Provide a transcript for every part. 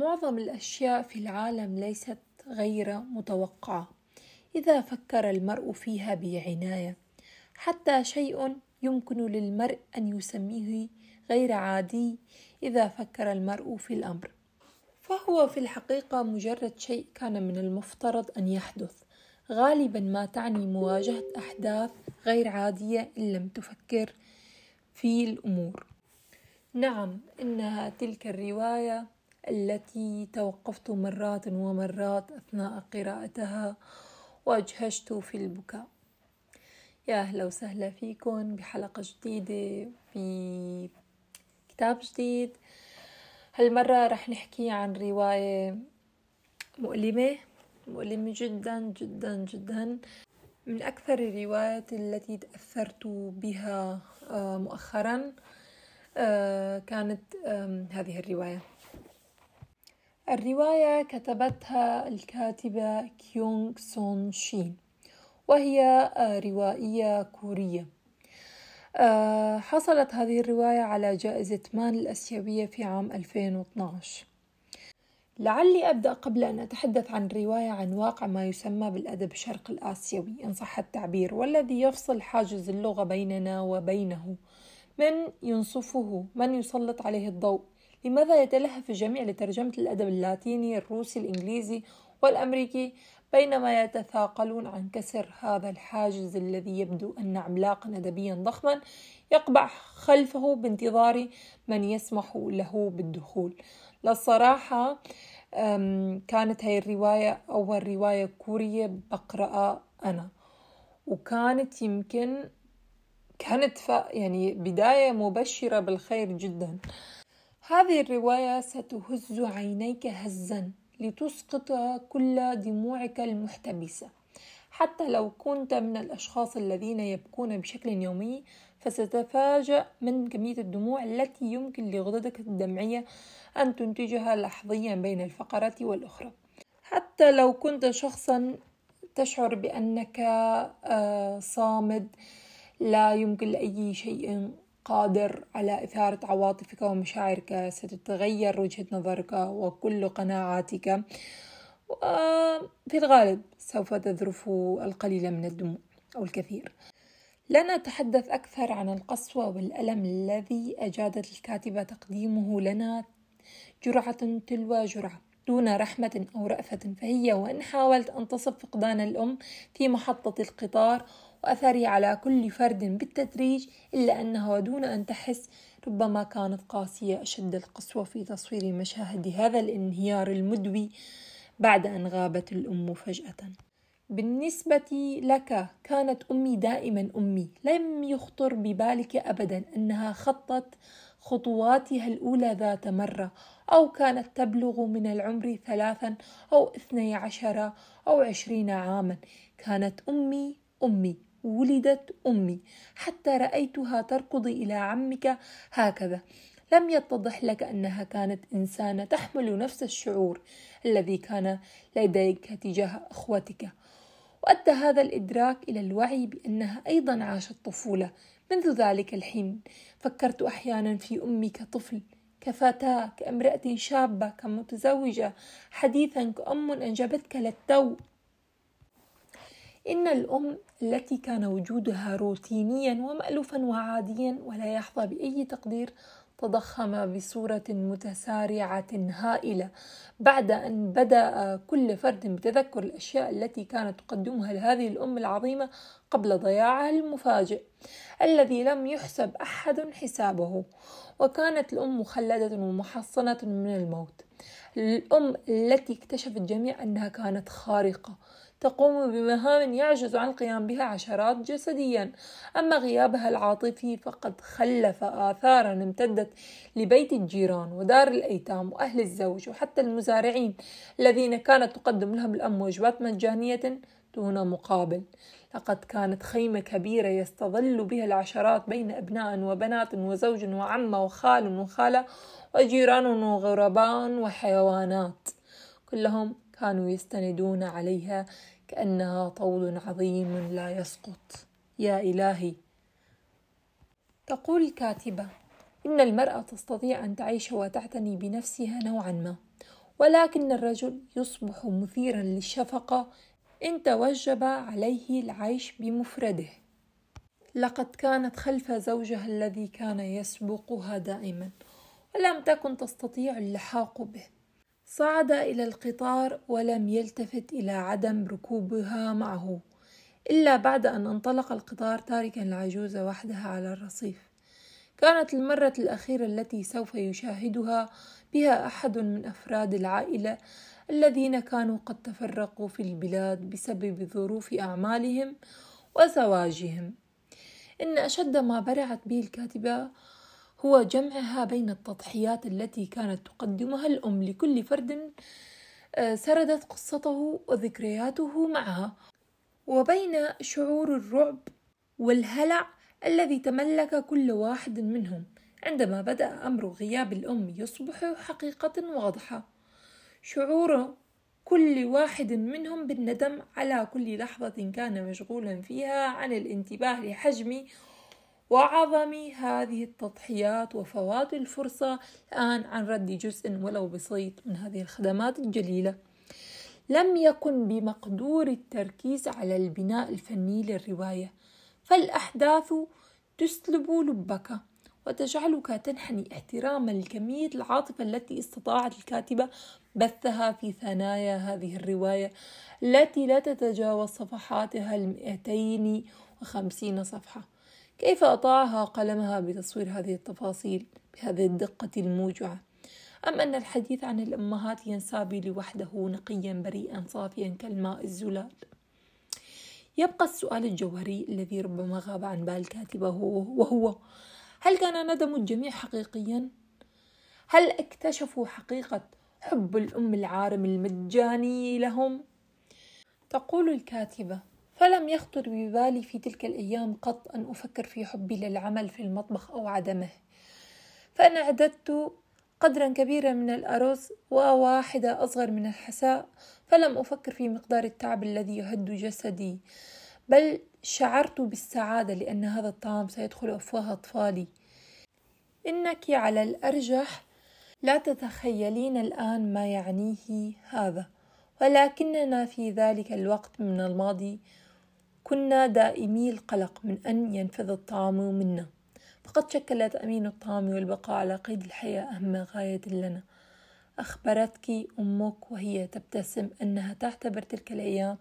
معظم الأشياء في العالم ليست غير متوقعة. إذا فكر المرء فيها بعناية حتى شيء يمكن للمرء أن يسميه غير عادي إذا فكر المرء في الأمر. فهو في الحقيقة مجرد شيء كان من المفترض أن يحدث. غالبا ما تعني مواجهة أحداث غير عادية إن لم تفكر في الأمور. نعم إنها تلك الرواية التي توقفت مرات ومرات أثناء قراءتها وأجهشت في البكاء. يا أهلا وسهلا فيكم بحلقة جديدة في كتاب جديد. هالمرة رح نحكي عن رواية مؤلمة مؤلمة جدا جدا جدا. من أكثر الروايات التي تأثرت بها آه، مؤخرا آه، كانت هذه الرواية. الرواية كتبتها الكاتبة كيونغ سون شين وهي آه، روائية كورية. آه، حصلت هذه الرواية على جائزة مان الأسيوية في عام 2012 لعلي أبدأ قبل أن أتحدث عن الرواية عن واقع ما يسمى بالأدب الشرق الآسيوي. إن صح التعبير والذي يفصل حاجز اللغة بيننا وبينه. من ينصفه؟ من يسلط عليه الضوء؟ لماذا يتلهف الجميع لترجمة الأدب اللاتيني الروسي الإنجليزي والأمريكي بينما يتثاقلون عن كسر هذا الحاجز الذي يبدو أن عملاقا أدبيا ضخما يقبع خلفه بانتظار من يسمح له بالدخول. للصراحة كانت هاي الرواية أول رواية كورية بقرأها أنا. وكانت يمكن كانت يعني بداية مبشرة بالخير جدا. هذه الرواية ستهز عينيك هزا لتسقط كل دموعك المحتبسة. حتى لو كنت من الأشخاص الذين يبكون بشكل يومي فستتفاجأ من كمية الدموع التي يمكن لغدتك الدمعية أن تنتجها لحظيا بين الفقرة والأخرى. حتى لو كنت شخصا تشعر بأنك آه، صامد لا يمكن لأي شيء قادر على إثارة عواطفك ومشاعرك ستتغير وجهة نظرك وكل قناعاتك. وفي الغالب سوف تذرف القليل من الدموع أو الكثير. لا نتحدث أكثر عن القسوة والألم الذي أجادت الكاتبة تقديمه لنا. جرعة تلو جرعة دون رحمة أو رأفة فهي وإن حاولت أن تصف فقدان الأم في محطة القطار وأثره على كل فرد بالتدريج إلا أنها ودون أن تحس. ربما كانت قاسية أشد القسوة في تصوير مشاهد هذا الانهيار المدوي بعد أن غابت الأم فجأة. بالنسبة لك كانت أمي دائما أمي. لم يخطر ببالك أبدا أنها خطت خطواتها الأولى ذات مرة أو كانت تبلغ من العمر ثلاثا أو اثني عشر أو عشرين عاما. كانت أمي أمي. ولدت أمي. حتى رأيتها تركض إلى عمك هكذا. لم يتضح لك أنها كانت إنسانة تحمل نفس الشعور الذي كان لديك تجاه أخوتك. وأدى هذا الإدراك إلى الوعي بأنها أيضا عاشت طفولة. منذ ذلك الحين فكرت أحيانا في أمي كطفل كفتاة كامرأة شابة كمتزوجة حديثا كأم أنجبتك للتو. إن الأم التي كان وجودها روتينيا ومألوفا وعاديا ولا يحظى بأي تقدير تضخم بصورة متسارعة هائلة بعد أن بدأ كل فرد بتذكر الأشياء التي كانت تقدمها لهذه الأم العظيمة قبل ضياعها المفاجئ الذي لم يحسب أحد حسابه. وكانت الأم مخلدة ومحصنة من الموت. الأم التي اكتشف الجميع أنها كانت خارقة. تقوم بمهام يعجز عن القيام بها عشرات جسديا. أما غيابها العاطفي فقد خلف آثارا امتدت لبيت الجيران ودار الأيتام وأهل الزوج وحتى المزارعين الذين كانت تقدم لهم الأم وجبات مجانية دون مقابل. لقد كانت خيمة كبيرة يستظل بها العشرات بين أبناء وبنات وزوج وعم وخال وخالة وجيران وغرباء وحيوانات. كلهم كانوا يستندون عليها كأنها طول عظيم لا يسقط. يا إلهي. تقول الكاتبة إن المرأة تستطيع أن تعيش وتعتني بنفسها نوعا ما ولكن الرجل يصبح مثيرا للشفقة إن توجب عليه العيش بمفرده. لقد كانت خلف زوجها الذي كان يسبقها دائما ولم تكن تستطيع اللحاق به. صعد إلى القطار ولم يلتفت إلى عدم ركوبها معه إلا بعد أن انطلق القطار تاركا العجوز وحدها على الرصيف. كانت المرة الأخيرة التي سوف يشاهدها بها أحد من أفراد العائلة الذين كانوا قد تفرقوا في البلاد بسبب ظروف أعمالهم وزواجهم. إن أشد ما برعت به الكاتبة هو جمعها بين التضحيات التي كانت تقدمها الأم لكل فرد آه، سردت قصته وذكرياته معها. وبين شعور الرعب والهلع الذي تملك كل واحد منهم عندما بدأ أمر غياب الأم يصبح حقيقة واضحة. شعور كل واحد منهم بالندم على كل لحظة كان مشغولا فيها عن الانتباه لحجم وعظم هذه التضحيات وفوات الفرصة الآن عن رد جزء ولو بسيط من هذه الخدمات الجليلة. لم يكن بمقدور التركيز على البناء الفني للرواية فالأحداث تسلب لبك وتجعلك تنحني احتراما لكمية العاطفة التي استطاعت الكاتبة بثها في ثنايا هذه الرواية التي لا تتجاوز صفحاتها المئتين وخمسين صفحة. كيف أطاعها قلمها بتصوير هذه التفاصيل بهذه الدقة الموجعة أم أن الحديث عن الأمهات ينسابي لوحده نقيا بريئا صافيا كالماء الزلال يبقى السؤال الجوهري الذي ربما غاب عن بال الكاتبة وهو هل كان ندم الجميع حقيقيا؟ هل اكتشفوا حقيقة حب الأم العارم المجاني لهم؟ تقول الكاتبة فلم يخطر ببالي في تلك الأيام قط أن أفكر في حبي للعمل في المطبخ أو عدمه. فأنا أعددت قدرا كبيرا من الأرز وواحدة أصغر من الحساء فلم أفكر في مقدار التعب الذي يهد جسدي بل شعرت بالسعادة لأن هذا الطعام سيدخل أفواه أطفالي. إنك على الأرجح لا تتخيلين الآن ما يعنيه هذا ولكننا في ذلك الوقت من الماضي كنا دائمي القلق من أن ينفذ الطعام منا. فقد شكل تأمين الطعام والبقاء على قيد الحياة أهم غاية لنا. أخبرتك أمك وهي تبتسم أنها تعتبر تلك الأيام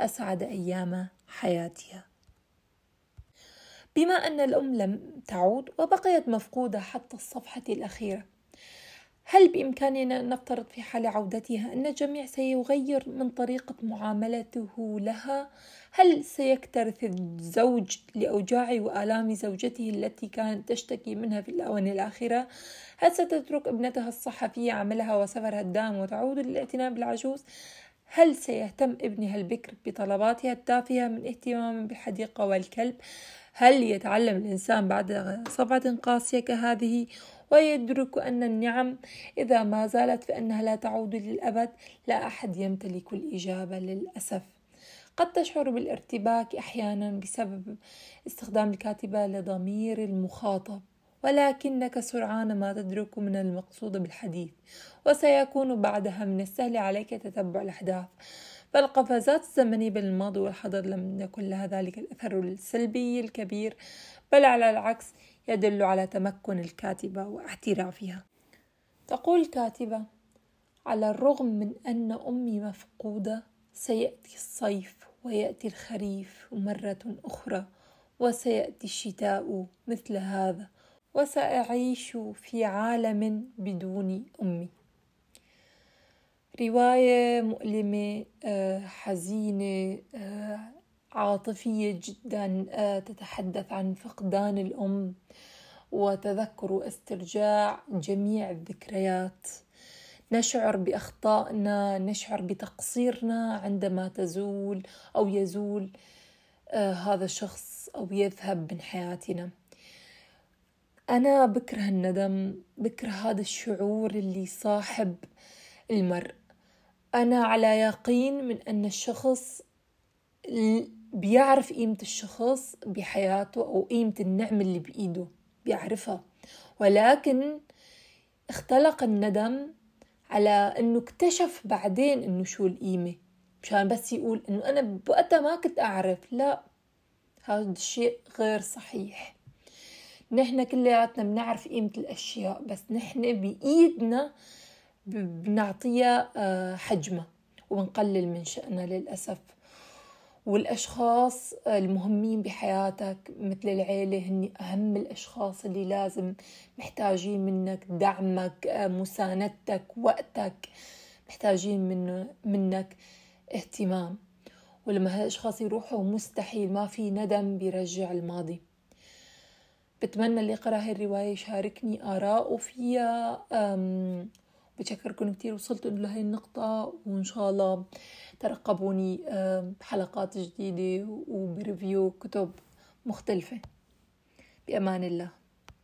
أسعد أيام حياتها. بما أن الأم لم تعود وبقيت مفقودة حتى الصفحة الأخيرة. هل بإمكاننا أن نفترض في حال عودتها أن الجميع سيغير من طريقة معاملته لها؟ هل سيكترث الزوج لأوجاع وآلام زوجته التي كانت تشتكي منها في الآونة الأخيرة؟ هل ستترك ابنتها الصحفية عملها وسفرها الدائم وتعود للاعتناء بالعجوز؟ هل سيهتم ابنها البكر بطلباتها التافهة من اهتمام بالحديقة والكلب؟ هل يتعلم الإنسان بعد صفعة قاسية كهذه ويدرك أن النعم إذا ما زالت فإنها لا تعود للأبد لا أحد يمتلك الإجابة للأسف. قد تشعر بالارتباك أحيانا بسبب استخدام الكاتبة لضمير المخاطب ولكنك سرعان ما تدرك من المقصود بالحديث وسيكون بعدها من السهل عليك تتبع الأحداث. فالقفزات الزمنية بين الماضي والحاضر لم يكن لها ذلك الأثر السلبي الكبير بل على العكس يدل على تمكن الكاتبة واحترافها تقول الكاتبة على الرغم من أن أمي مفقودة سيأتي الصيف ويأتي الخريف مرة أخرى وسيأتي الشتاء مثل هذا وسأعيش في عالم بدون أمي. رواية مؤلمة آه، حزينة آه، عاطفية جدا آه، تتحدث عن فقدان الأم وتذكر واسترجاع جميع الذكريات. نشعر بأخطائنا نشعر بتقصيرنا عندما تزول أو يزول آه هذا الشخص أو يذهب من حياتنا. أنا بكره الندم بكره هذا الشعور اللي صاحب المرء. أنا على يقين من أن الشخص بيعرف قيمة الشخص بحياته أو قيمة النعمة اللي بإيده بيعرفها. ولكن اختلق الندم على إنه اكتشف بعدين إنه شو القيمة مشان بس يقول إنه أنا بوقتها ما كنت أعرف. لا هذا الشيء غير صحيح. نحن كلياتنا بنعرف قيمة الأشياء بس نحن بإيدنا بنعطيها آه، حجمها وبنقلل من شأنها للأسف. والأشخاص المهمين بحياتك مثل العيلة هني أهم الأشخاص اللي لازم محتاجين منك دعمك آه، مساندتك وقتك محتاجين منه منك اهتمام. ولما هالأشخاص يروحوا مستحيل ما في ندم بيرجع الماضي. بتمنى اللي قرأ هاي الرواية يشاركني آراءه فيها بشكركم كتير وصلتوا لهي النقطة وإن شاء الله ترقبوني بحلقات جديدة وبريفيو كتب مختلفة. بأمان الله.